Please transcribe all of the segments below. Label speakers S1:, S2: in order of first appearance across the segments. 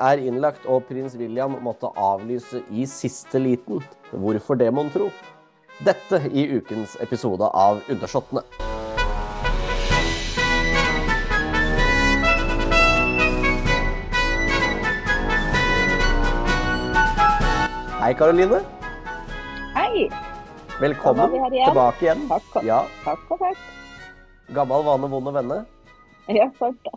S1: er innlagt, og prins William måtte avlyse i siste liten. Hvorfor det, mon tro? Dette i ukens episode av Undersåttene. Hei, Karoline.
S2: Hei.
S1: Velkommen
S2: igjen.
S1: tilbake igjen.
S2: Takk, og-
S1: Ja,
S2: takk og takk.
S1: Gammel vane, vond å vende.
S2: Ja, sant det.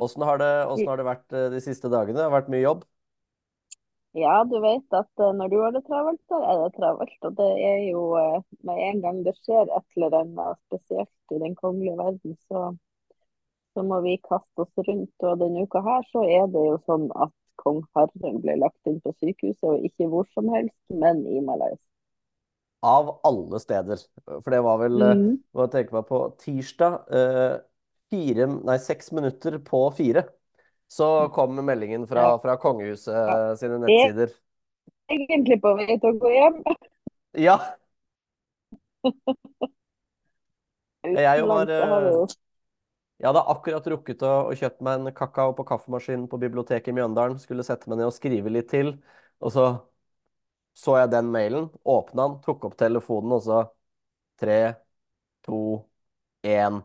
S1: Åssen har, det- har det vært eh, de siste dagene? Det har vært mye jobb?
S2: Ja, du vet at eh, når du har det travelt, så er det travelt. Og det er jo eh, med en gang det skjer et eller annet spesielt i den kongelige verden, så, så må vi kaste oss rundt. Og denne uka her så er det jo sånn at kong Harald ble lagt inn på sykehuset, og ikke hvor som helst, men i Malaysia.
S1: Av alle steder. For det var vel
S2: mm.
S1: Hva tenker man på tirsdag? eh, fire, nei, seks minutter på fire. Så kom meldingen fra, fra kongehuset
S2: Ja.
S1: sine nettsider.
S2: Egentlig på vei til å gå hjem.
S1: Ja, Jeg var,
S2: jo
S1: jeg hadde akkurat rukket å, å kjøpt meg en kakao på kaffemaskinen på biblioteket i Mjøndalen. Skulle sette meg ned og skrive litt til. Og så så jeg den mailen, åpna den, tok opp telefonen, og så tre, to, én.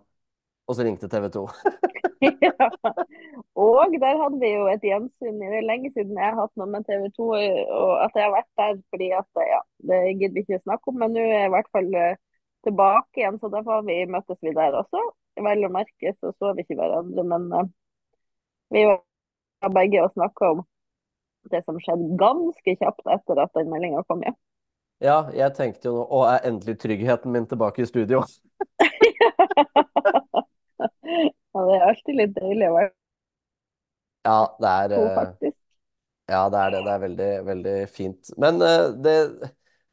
S1: Og så ringte TV 2.
S2: Ja. Og der hadde vi jo et gjensyn. Det er lenge siden jeg har hatt noe med TV 2, og at jeg har vært der fordi at ja, det gidder vi ikke snakke om, men nå er jeg i hvert fall eh, tilbake igjen, så derfor vi, møttes vi der også. Vel å merke så så vi ikke hverandre, men uh, vi var begge og snakka om det som skjedde ganske kjapt etter at den meldinga kom hjem.
S1: Ja, jeg tenkte jo nå Å, er endelig tryggheten min tilbake i studio?
S2: Ja, det er alltid litt deilig å være
S1: Ja, det er
S2: to,
S1: eh,
S2: faktisk.
S1: Ja, det er det. Det er veldig, veldig fint. Men eh, det,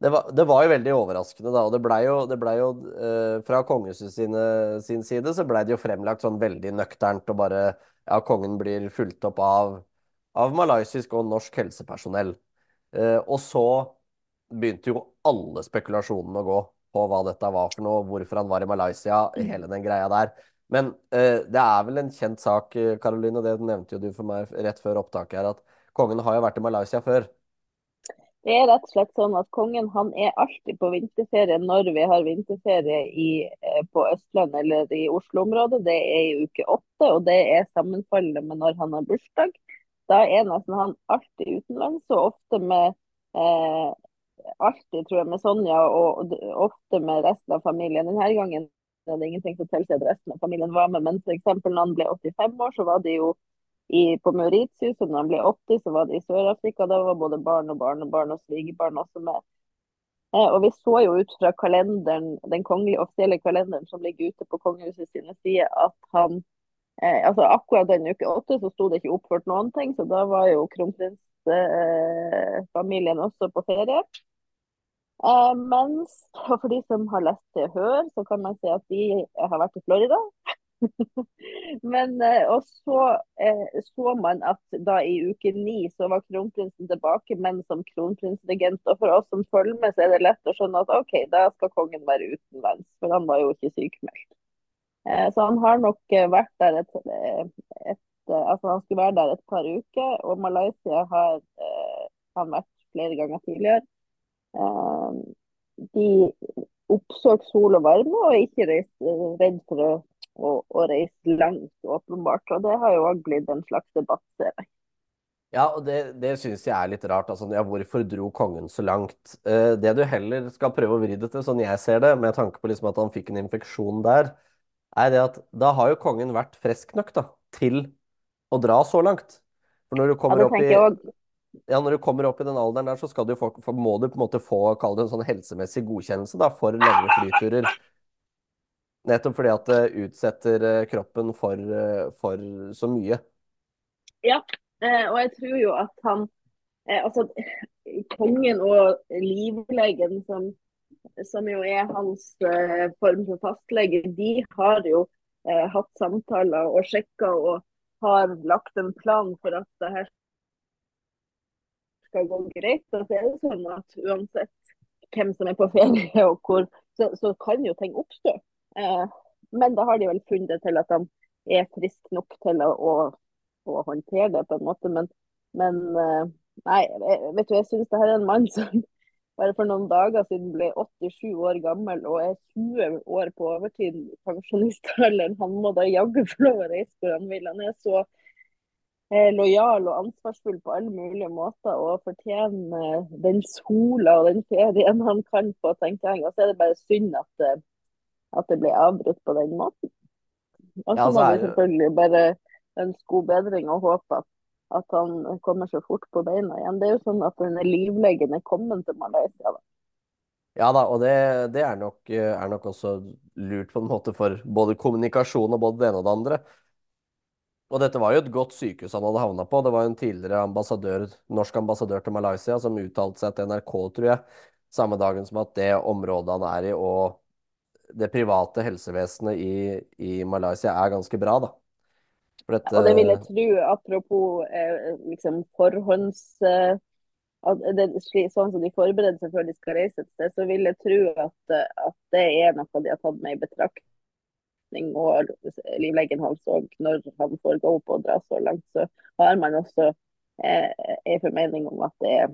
S1: det, var, det var jo veldig overraskende, da. Og det blei jo, det ble jo eh, Fra kongehuset sine, sin side så blei det jo fremlagt sånn veldig nøkternt og bare Ja, kongen blir fulgt opp av, av malaysisk og norsk helsepersonell. Og så begynte jo alle spekulasjonene å gå på hva dette var for noe, hvorfor han var i Malaysia, hele den greia der. Men eh, det er vel en kjent sak, Karoline, og det nevnte jo du for meg rett før opptaket her, at kongen har jo vært i Malaysia før.
S2: Det er rett og slett sånn at kongen han er alltid på vinterferie når vi har vinterferie i, eh, på Østlandet eller i Oslo-området. Det er i uke åtte, og det er sammenfallende med når han har bursdag. Da er nesten han alltid utenlands, og ofte med eh, Alltid, tror jeg, med Sonja, og, og ofte med resten av familien. Denne gangen er hadde ingenting som tilsier at resten av familien var med, men for eksempel når han ble 85 år, så var de jo i, på Mauritius, og når han ble 80, så var det i Sør-Afrika. Da var både barn og barn og barn og svigerbarn også med. Eh, og vi så jo ut fra kalenderen, den kongelige offisielle kalenderen som ligger ute på kongehuset sine sider, at han eh, altså Akkurat den uke åtte så sto det ikke oppført noen ting, så da var jo kronprinsfamilien også på ferie. Eh, mens for de som har lest til hør, så kan man si at de har vært i Florida. Men eh, og så eh, så man at da i uke ni så var kronprinsen tilbake, men som kronprinsregent. Og for oss som følger med, så er det lett å skjønne at OK, da skal kongen være utenlands, for han var jo ikke sykemeldt. Eh, så han har nok eh, vært der et, eh, et Altså han skulle være der et par uker, og Malaysia har han vært flere ganger tidligere. Eh, de oppsøker sol og varme, og er ikke reist, redd for å å, å reise langt, åpenbart. Og det har jo òg blitt en slags debatt, ser jeg.
S1: Ja, og det, det syns jeg er litt rart. Altså, ja, hvorfor dro kongen så langt? Eh, det du heller skal prøve å vri det til, sånn jeg ser det, med tanke på liksom at han fikk en infeksjon der, er det at da har jo kongen vært frisk nok da, til å dra så langt. For når du kommer
S2: ja,
S1: opp i
S2: også.
S1: Ja, når du kommer opp i den alderen der, så skal du få, må du på en måte få kall det en sånn helsemessig godkjennelse da, for lange flyturer. Nettopp fordi at det utsetter eh, kroppen for, eh, for så mye.
S2: Ja, eh, og jeg tror jo at han eh, Altså, kongen og livlegen, som, som jo er hans eh, form for fastlege, de har jo eh, hatt samtaler og sjekka og har lagt en plan for at det her skal gå greit. Og så er det sånn at uansett hvem som er på ferie og hvor, så, så kan jo ting oppstå. Eh, men da har de vel funnet til at han er friske nok til å, å å håndtere det på en måte. Men, men eh, nei, vet du, jeg syns det her er en mann som bare for noen dager siden ble 87 år gammel og er 20 år på overtid pensjonistalderen. Han må da jaggu få lov å reise hvor han vil. Han er så lojal og ansvarsfull på alle mulige måter og fortjener den sola og den ferien han kan få, tenker jeg. Og så er det bare synd at, det- at det ble avbrutt på den måten. Og så må
S1: er
S2: vi selvfølgelig bare ønske god bedring og håpe at, at han kommer så fort på beina igjen. Det er jo sånn at denne livlegen er kommet til Malaysia. Da.
S1: Ja da, og det, det er nok, eh, er nok også lurt på en måte for både kommunikasjon og både det ene og det andre. Og dette var jo et godt sykehus han hadde havna på. Det var en tidligere ambassadør, norsk ambassadør til Malaysia som uttalte seg til NRK, tror jeg, samme dagen som at det området han er i og det private helsevesenet i, i Malaysia er ganske bra, da. Dette
S2: Og det vil jeg tro, apropos eh, liksom forhånds... Eh, det, sånn som de forbereder seg før de skal reise et sted, så vil jeg tro at, eh, at det er noe de har tatt med i betraktning. Og livlegen hans òg, når han får gå opp og dra så langt, så har man også eh, en formening om at det er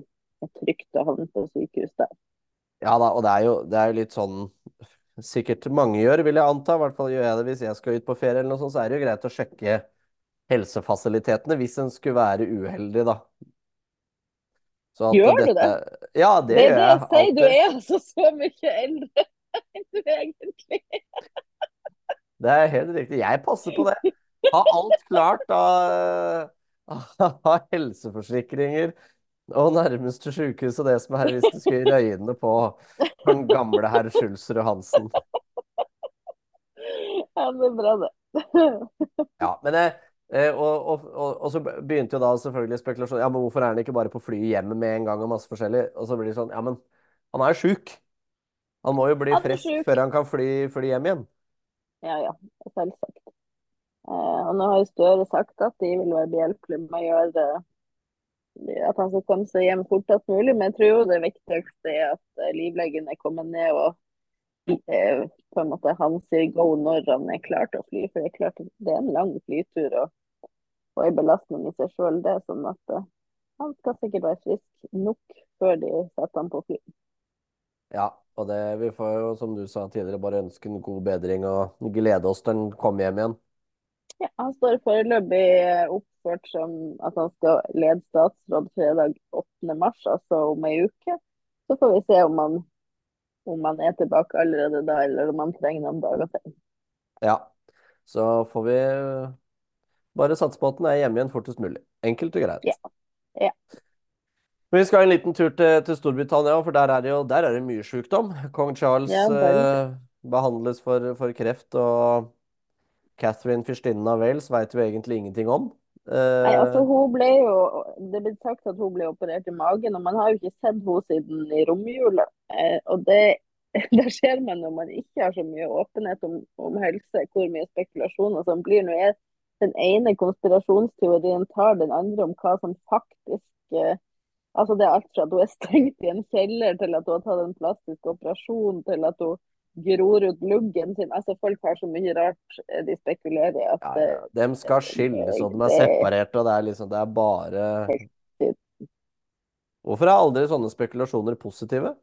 S2: trygt å havne på sykehus der.
S1: Ja da, og det er jo, det er jo litt sånn Sikkert mange gjør, vil jeg anta. I hvert fall gjør jeg det hvis jeg skal ut på ferie eller noe sånt, så er det jo greit å sjekke helsefasilitetene hvis en skulle være uheldig, da. Så at
S2: Gjør du det?
S1: Ja, det
S2: Det
S1: gjør
S2: det
S1: jeg
S2: jeg sier, du er altså så mye eldre enn du egentlig er.
S1: Det er helt riktig. Jeg passer på det. Ha alt klart av, av helseforsikringer og nærmeste sykehus og det som er hvis du skulle røyne på den gamle herr Schulzrud Hansen.
S2: Ja, det er bra, det.
S1: Ja, men det, eh, og, og, og, og så begynte jo da selvfølgelig spekulasjonen Ja, men hvorfor er han ikke bare på flyet hjem med en gang og masse forskjellig? Og så blir det sånn Ja, men han er jo sjuk. Han må jo bli frisk før han kan fly, fly hjem igjen.
S2: Ja, ja, selvsagt. Eh, og nå har jo Støre sagt at de vil være behjelpelige med å gjøre at han skal komme seg hjem fortest mulig. Men jeg tror jo det viktigste er at eh, livlegen er kommet ned og eh, på en måte han sier go når han er klar til å fly. For det er klart det er en lang flytur og, og en belastning i seg sjøl. Det er sånn at eh, han skal sikkert være frisk nok før de setter han på fly.
S1: Ja, og det, vi får jo, som du sa tidligere, bare ønske en god bedring og glede oss til han kommer hjem igjen.
S2: Ja, han står foreløpig eh, oppført som at han skal lede statsråd fredag 8. mars, altså om ei uke. Så får vi se om han, om han er tilbake allerede da, eller om han trenger noen dager til.
S1: Ja, så får vi bare satse på at den er hjemme igjen fortest mulig. Enkelt og greit.
S2: Ja. Ja.
S1: Vi skal en liten tur til, til Storbritannia, for der er det jo der er det mye sykdom. Kong Charles
S2: Ja, veldig.
S1: eh, behandles for, for kreft, og Catherine fyrstinnen av Wales vet vi egentlig ingenting om.
S2: Nei,
S1: Eh,
S2: altså hun ble jo, Det ble sagt at hun ble operert i magen, og man har jo ikke sett henne siden i romjula. Eh, og det, det ser man når man ikke har så mye åpenhet om, om helse, hvor mye spekulasjoner som blir. Nå er den ene konspirasjonsteorien tar den andre om hva som faktisk eh, Altså Det er alt fra at hun er stengt i en kjeller, til at hun har tatt en plastisk operasjon, til at hun gror ut luggen sin. Altså Folk har så mye rart eh, de spekulerer i at
S1: ja, ja. De skal skilles, og de er separert, og det er liksom Det er bare Hvorfor er aldri sånne spekulasjoner positive?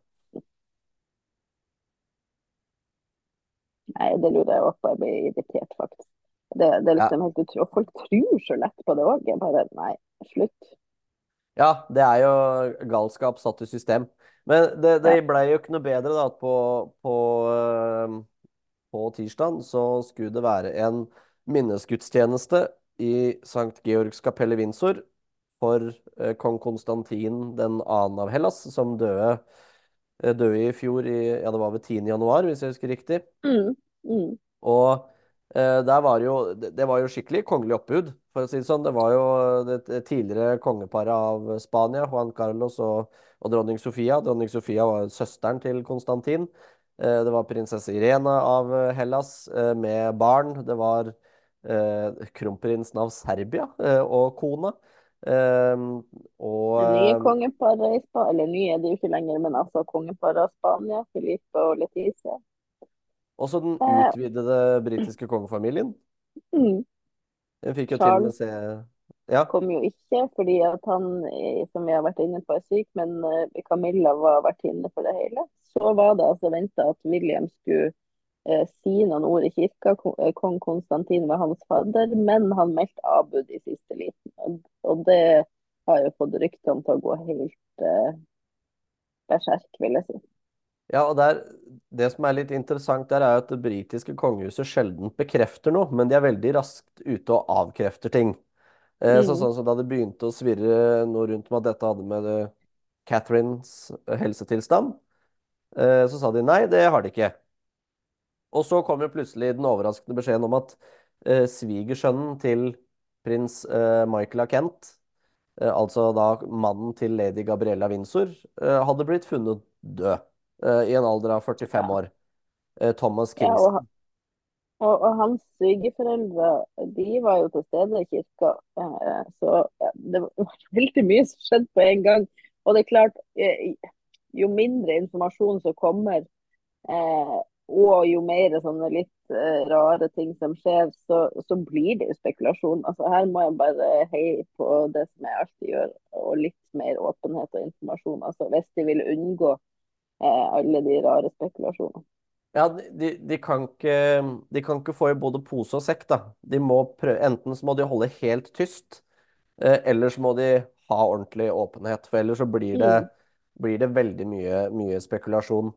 S2: Nei, det lurer jeg også på. Jeg blir irritert, faktisk. Det, det er liksom helt utrolig. Folk tror så lett på det òg. Jeg bare Nei, slutt.
S1: Ja, det er jo galskap satt i system. Men det, det
S2: blei
S1: ble jo ikke noe bedre da at på, på, på tirsdag så skulle det være en minnesgudstjeneste i Sankt Georgs kapell i Windsor for eh, kong Konstantin den annen av Hellas, som døde, eh, døde i fjor i ja, det var ved 10. januar, hvis jeg husker riktig.
S2: Mm, mm.
S1: Og eh, der var jo, det, det var jo skikkelig kongelig oppbud, for å si det sånn. Det var jo det, tidligere kongeparet av Spania, Juan Carlos og, og dronning Sofia. Dronning Sofia var søsteren til Konstantin. Eh, det var prinsesse Irena av Hellas eh, med barn. Det var eh, kronprinsen av Serbia og kona. Og
S2: Det nye kongeparet i Spania, eller nye er det jo ikke lenger, men altså kongeparet av Spania, Filipe og Leticia.
S1: også den utvidede britiske kongefamilien.
S2: Mm.
S1: Den fikk jo til og med se Ja,
S2: kom jo ikke fordi at han, eh, som vi har vært inne på, er syk, men eh, Camilla var vertinne for det hele. Så var det altså venta at William skulle eh, si noen ord i kirka. Eh, Kong Konstantin var hans fadder, men han meldte avbud i siste liten. Og det har jo fått ryktene til å gå helt eh, berserk, vil jeg si.
S1: Ja og der, det som er litt interessant der, er at det britiske kongehuset sjelden bekrefter noe, men de er veldig raskt ute og avkrefter ting. Eh, så
S2: Mm.
S1: sånn som Da det begynte å svirre noe rundt med at dette hadde med eh, Catherines eh, helsetilstand, eh, så sa de nei, det har de ikke. Og så kom jo plutselig den overraskende beskjeden om at eh, svigersønnen til prins eh, Michael av Kent, eh, altså da mannen til lady Gabriella Windsor, hadde blitt funnet død i en alder av 45 år. Eh, Thomas
S2: Ja, og, og, og hans svigerforeldre de var jo til stede i kirka, eh, så det var veldig mye som skjedde på en gang. Og det er klart, eh, jo mindre informasjon som kommer, eh, og jo mer sånne litt eh, rare ting som skjer, så, så blir det jo spekulasjon. Altså Her må jeg bare heie på det som jeg alltid gjør, og litt mer åpenhet og informasjon. Altså Hvis de vil unngå eh, alle de rare spekulasjonene.
S1: Ja, de, de, kan ikke, de kan ikke få i både pose og sekk, da. De må prøve, enten så må de holde helt tyst, eh, eller så må de ha ordentlig åpenhet. For ellers så blir det,
S2: Mm.
S1: blir det veldig mye, mye spekulasjon.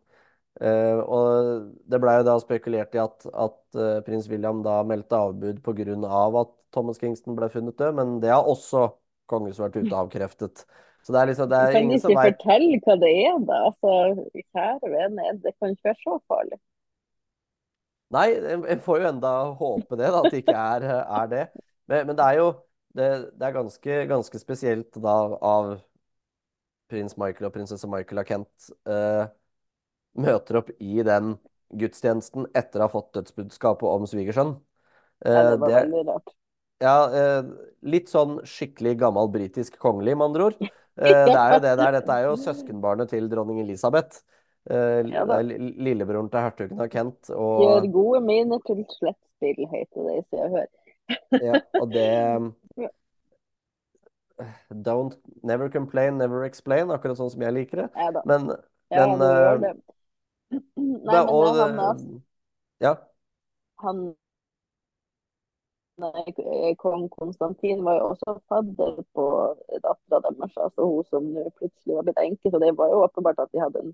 S1: Eh, og det blei jo da spekulert i at, at eh, prins William da meldte avbud pga. at Thomas Kingston ble funnet død, men det har også kongehuset vært ute avkreftet. Så det er liksom, det er
S2: Kan
S1: ingen som
S2: ikke fortelle hva det er, da? Altså, kjære vene, det kan ikke være så farlig.
S1: Nei, en får jo enda håpe det, da, at det ikke er, er det. Men, men det er jo det, det er ganske, ganske spesielt da av prins Michael og prinsesse Michael av Kent eh, møter opp i den gudstjenesten etter å ha fått dødsbudskapet om svigersønn.
S2: Ja,
S1: Eh,
S2: det var
S1: det,
S2: veldig rart.
S1: ja, eh, litt sånn skikkelig gammel britisk kongelig, med andre ord. Eh, det er jo det der. Dette er jo søskenbarnet til dronning Elisabeth. Eh,
S2: Ja
S1: det lillebroren til hertugen av Kent.
S2: Gjør gode mine til slettspill, heter det i Se og Hør.
S1: ja, og det Don't never complain, never explain, akkurat sånn som jeg liker det.
S2: Ja.
S1: Men,
S2: Ja,
S1: men
S2: gjør
S1: eh,
S2: det. Nei,
S1: da,
S2: men
S1: og
S2: han, altså,
S1: Ja.
S2: han Kong Konstantin var jo også fadder på dattera deres, altså hun som plutselig var blitt enke. Så det var jo åpenbart at de hadde en,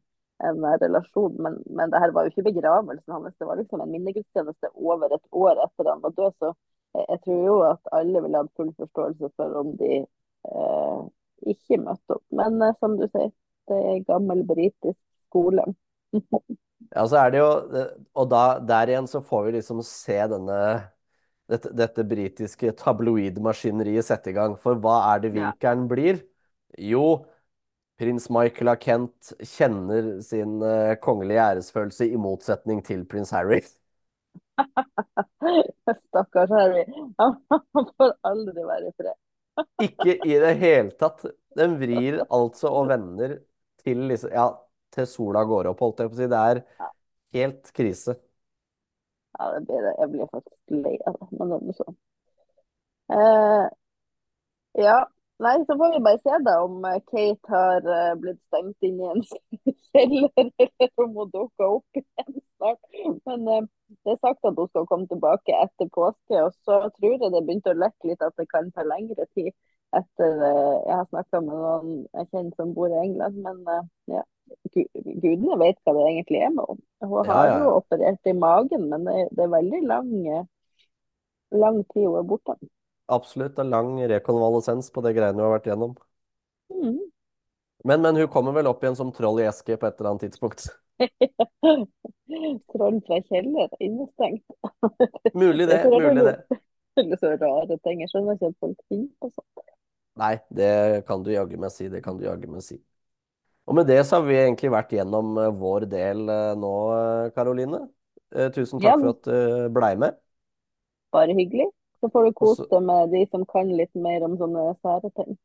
S2: en relasjon. Men, men det her var jo ikke begravelsen hans, det var liksom en minnegudstjeneste over et år etter han var død. Så jeg, jeg tror jo at alle ville hatt full forståelse for om de eh, ikke møtte opp. Men eh, som du sier, det er gammel britisk skole.
S1: Ja, så er det jo Og da, der igjen så får vi liksom se denne dette, dette britiske tabloidmaskineriet sette i gang. For hva er det vinkelen blir? Jo, prins Michael av Kent kjenner sin uh, kongelige æresfølelse i motsetning til prins Harry.
S2: Stakkars Harry. Han får aldri være i fred.
S1: Ikke i det hele tatt. Den vrir altså og vender til, liksom, ja, til sola går opp, holdt jeg på å si. Det er helt krise.
S2: Ja, det blir, det. jeg blir faktisk lei av det, men det er sånn. Eh, ja, nei, så får vi bare se da om eh, Kate har eh, blitt stengt inn i en kjeller, eller om hun dukker opp igjen snart. Men uh, det er sagt at hun skal komme tilbake etter påske, og så tror jeg det begynte å lekke litt at det kan ta lengre tid etter uh, jeg har snakka med noen jeg kjenner som bor i England. Men ja, gudene vet hva det egentlig er med henne. Hun har
S1: ja,
S2: jo operert i magen, men det, det er veldig lang, eh, lang tid hun er borte.
S1: Absolutt Det er lang rekonvalesens på det greiene hun har vært gjennom.
S2: Mm.
S1: Men, men hun kommer vel opp igjen som troll i eske på et eller annet tidspunkt.
S2: Troll fra kjeller, innestengt.
S1: Mulig det, mulig det.
S2: Eller så rare ting. Jeg skjønner ikke at folk finner på sånt.
S1: Nei, det kan du jaggu meg si. Det kan du jaggu meg si. Og med det så har vi egentlig vært gjennom eh, vår del eh, nå, eh, Karoline. Tusen Tusen
S2: Ja,
S1: takk for at du blei med.
S2: bare hyggelig. Så får du kose deg med de som kan litt mer om sånne sære ting.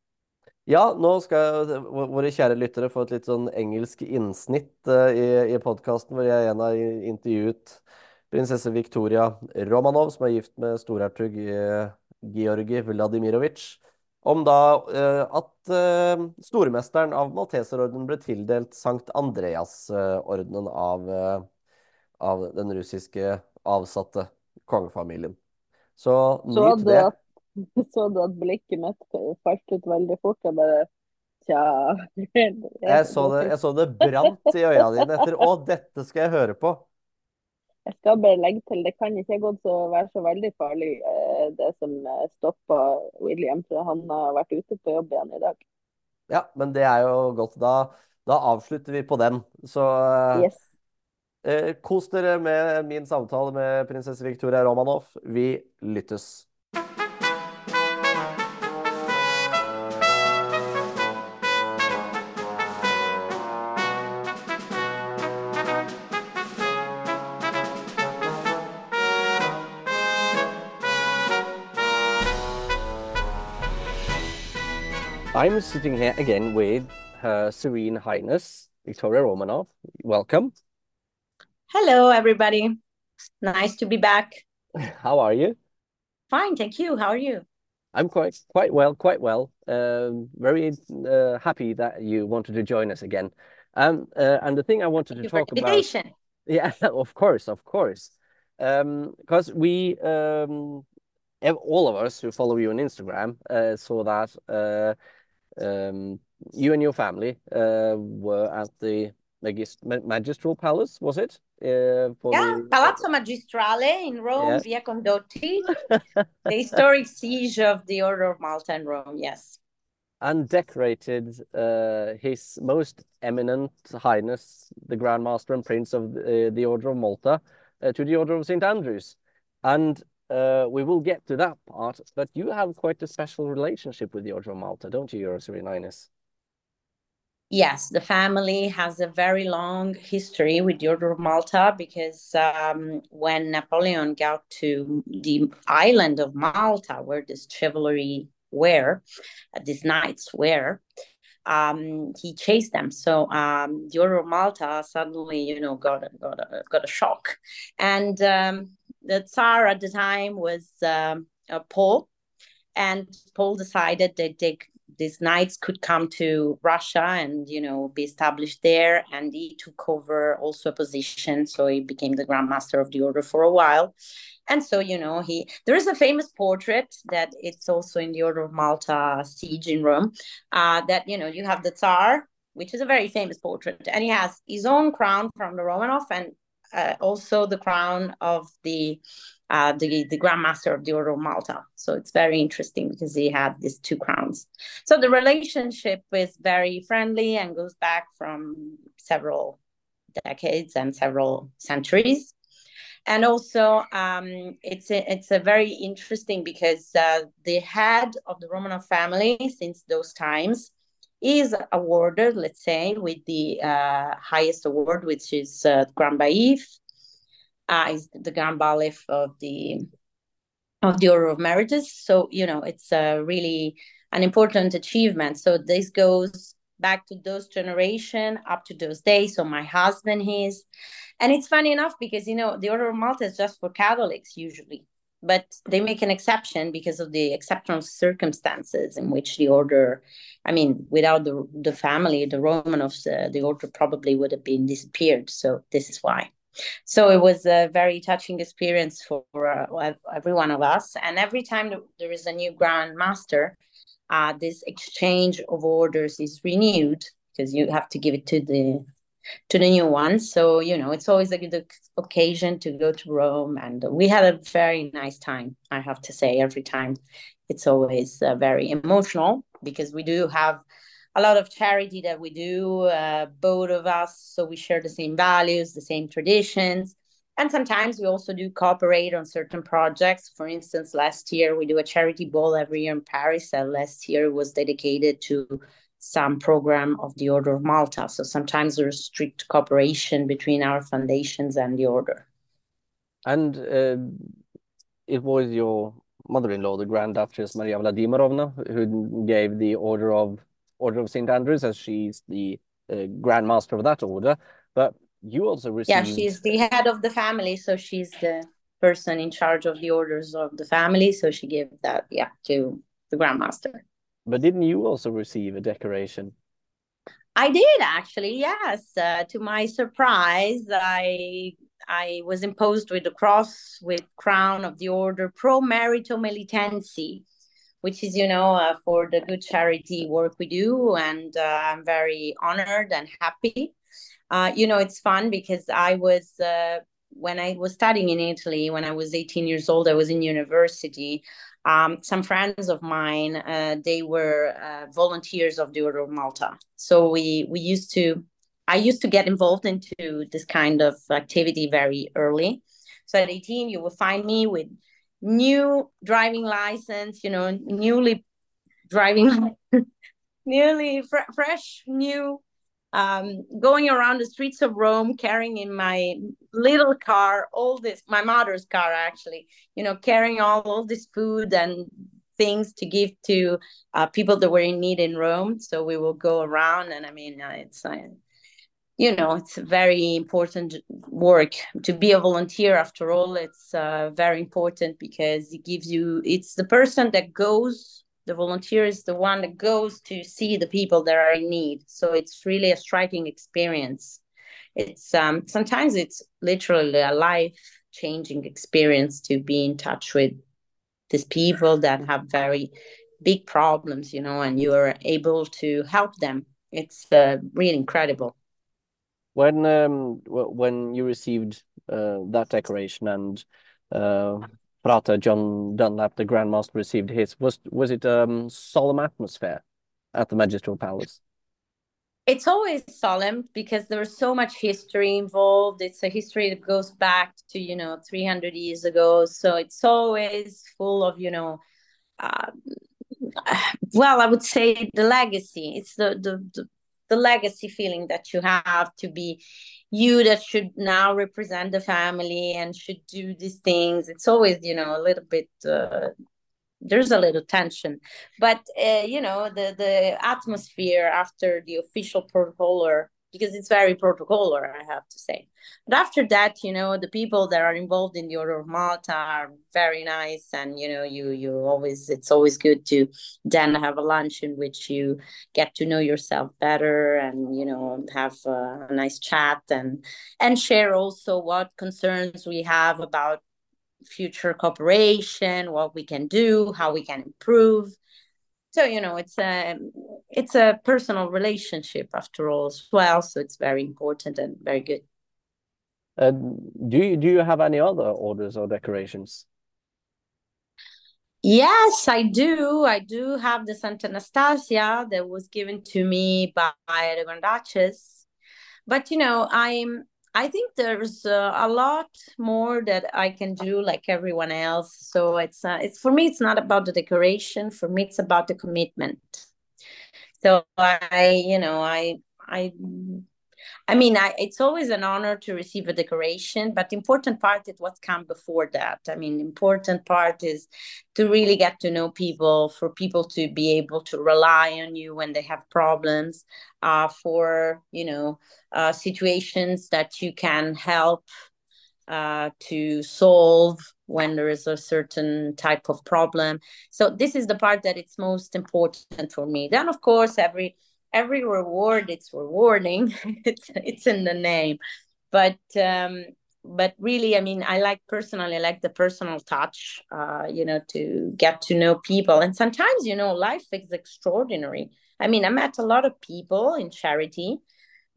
S1: Ja, nå skal våre kjære lyttere få et litt sånn engelsk innsnitt i, i podkasten hvor jeg igjen har intervjuet prinsesse Victoria Romanov, som er gift med storhertug Georgi Vladimirovitsj. Om da uh, at uh, stormesteren av Malteserordenen ble tildelt Sankt Andreas-ordenen av, uh, av den russiske avsatte kongefamilien. Så nyt det.
S2: Så du at blikket mitt falt ut veldig fort? Jeg bare Tja
S1: jeg så, det, jeg så det brant i øynene dine etter Å, dette skal jeg høre på.
S2: Jeg skal bare legge til, det kan ikke gått å være så veldig farlig, eh, det som eh, stoppa William. For han har vært ute på jobb igjen i dag.
S1: Ja, men det er jo godt. Da, da avslutter vi på den. Så eh, yes. eh, kos dere med min samtale med prinsesse Victoria Romanov. Vi lyttes. I'm sitting here again with Her Serene Highness, Victoria Romanov. Welcome.
S3: Hello, everybody. Nice to be back.
S1: How are you?
S3: Fine, thank you. How are you?
S1: I'm quite quite well, quite well. Um, very uh, happy that you wanted to join us again. Um, uh, and the thing I wanted thank to talk about. Yeah, of course, of course. Because um, we, um, all of us who follow you on Instagram, uh, saw that uh, um, you and your family uh, were at the Magistral Palace, was it?
S3: Uh, yeah, the... Palazzo Magistrale in Rome, yeah. Via Condotti, the historic siege of the Order of Malta in Rome, yes.
S1: And decorated uh, His Most Eminent Highness, the Grand Master and Prince of the, uh, the Order of Malta, uh, to the Order of St. Andrews. And uh, we will get to that part, but you have quite a special relationship with the Order of Malta, don't you, Your Sereninus?
S3: Yes, the family has a very long history with the Order of Malta because um, when Napoleon got to the island of Malta, where this chivalry were, uh, these knights were, um, he chased them. So um, the Order of Malta suddenly, you know, got a, got a, got a shock, and um, the Tsar at the time was um, Paul, and Paul decided that they, these knights could come to Russia and you know be established there, and he took over also a position, so he became the Grand Master of the Order for a while. And so, you know, he there is a famous portrait that it's also in the Order of Malta siege in Rome. Uh, that you know, you have the Tsar, which is a very famous portrait, and he has his own crown from the Romanov, and uh, also the crown of the uh, the the Grand Master of the Order of Malta. So it's very interesting because he had these two crowns. So the relationship is very friendly and goes back from several decades and several centuries. And also, um, it's a, it's a very interesting because uh, the head of the Romanov family since those times is awarded, let's say, with the uh, highest award, which is uh, Grand Baif, uh, is the Grand Bailiff of the of the Order of Emeritus. So you know, it's a really an important achievement. So this goes back to those generation up to those days. So my husband is, and it's funny enough because you know the Order of Malta is just for Catholics usually but they make an exception because of the exceptional circumstances in which the order i mean without the the family the romanovs uh, the order probably would have been disappeared. So this is why. So it was a very touching experience for uh, every one of us. And every time there is a new grand master uh, this exchange of orders is renewed because you have to give it to the to the new one. So, you know, it's always a good occasion to go to Rome. And we had a very nice time, I have to say, every time. It's always uh, very emotional because we do have a lot of charity that we do, uh, both of us. So we share the same values, the same traditions. And sometimes we also do cooperate on certain projects. For instance, last year we do a charity ball every year in Paris. And last year was dedicated to some program of the Order of Malta. So sometimes there's strict cooperation between our foundations and the order.
S1: And uh, it was your mother-in-law, the Grand Duchess Maria Vladimirovna, who gave the Order of Order of St. Andrews, as she's the uh, Grand Master of that order. But you also received...
S3: Yeah, she's the head of the family, so she's the person in charge of the orders of the family. So she gave that, yeah, to the Grand Master.
S1: But didn't you also receive a decoration?
S3: I did actually, yes. Uh, to my surprise, I I was imposed with the cross with crown of the order Pro Merito Militensi, which is, you know, uh, for the good charity work we do. And uh, I'm very honored and happy. Uh, you know, it's fun because I was, uh, when I was studying in Italy, when I was 18 years old, I was in university. Um, some friends of mine, uh, they were uh, volunteers of the Order of Malta. So we, we used to, I used to get involved into this kind of activity very early. So at 18, you will find me with new driving license, you know, newly driving, newly fr- fresh, new, um, going around the streets of Rome, carrying in my little car all this, my mother's car actually, you know, carrying all, all this food and things to give to uh, people that were in need in Rome. So we will go around, and I mean, uh, it's. Uh, you know it's very important work to be a volunteer after all it's uh, very important because it gives you it's the person that goes the volunteer is the one that goes to see the people that are in need. So it's really a striking experience. It's um, sometimes it's literally a life changing experience to be in touch with these people that have very big problems you know and you are able to help them. It's uh, really incredible.
S1: When um, when you received uh, that decoration and uh, Frater John Dunlap, the Grand Master, received his, was was it um solemn atmosphere at the Magistral Palace?
S3: It's always solemn because there's so much history involved. It's a history that goes back to you know 300 years ago, so it's always full of you know. Uh, well, I would say the legacy. It's the, the, the the legacy feeling that you have to be you that should now represent the family and should do these things it's always you know a little bit uh, there's a little tension. But uh, you know the the atmosphere after the official protocoler because it's very protocolar, I have to say. But after that, you know, the people that are involved in the Order of Malta are very nice, and you know, you you always it's always good to then have a lunch in which you get to know yourself better, and you know, have a, a nice chat and and share also what concerns we have about future cooperation, what we can do, how we can improve so you know it's a it's a personal relationship after all as well so it's very important and very good.
S1: Uh, do you do you have any other orders or decorations?
S3: Yes i do. I do have the santa anastasia that was given to me by the grand duchess. But you know i'm I think there's uh, a lot more that I can do like everyone else. So it's uh, it's for me it's not about the decoration. For me it's about the commitment. So I you know I I I mean, I, it's always an honor to receive a decoration, but the important part is what comes before that. I mean, the important part is to really get to know people, for people to be able to rely on you when they have problems, uh, for, you know, uh, situations that you can help uh, to solve when there is a certain type of problem. So this is the part that it's most important for me. Then, of course, every every reward it's rewarding. It's it's in the name. But um but really i mean i like personally I like the personal touch uh you know to get to know people. And sometimes you know life is extraordinary. I mean i met a lot of people in charity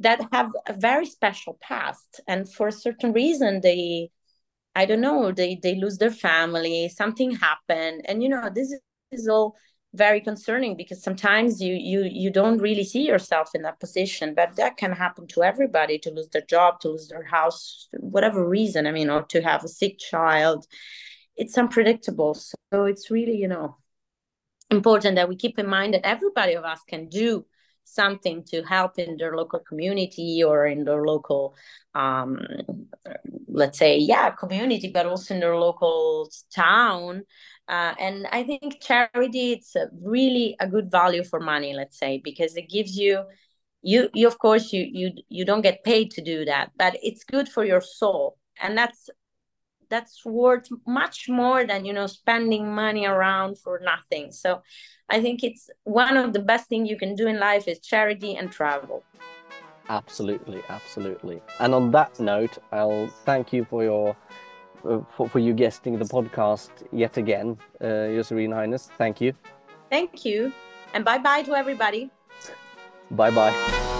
S3: that have a very special past. And for a certain reason they i don't know they they lose their family something happened. And you know this is all very concerning because sometimes you you you don't really see yourself in that position but that can happen to everybody to lose their job to lose their house whatever reason i mean or to have a sick child. It's unpredictable. So it's really you know important that we keep in mind that everybody of us can do something to help in their local community or in their local um, let's say yeah community but also in their local town. Uh, and i think charity it's a really a good value for money let's say because it gives you you you of course you you you don't get paid to do that but it's good for your soul. And that's that's worth much more than you know spending money around for nothing. So i think it's one of the best things you can do in life is charity and travel.
S1: Absolutely absolutely. And on that note i'll thank you for your uh, for, for you guesting the podcast yet again uh, your serene highness. Thank you.
S3: Thank you. And bye bye to everybody.
S1: Bye bye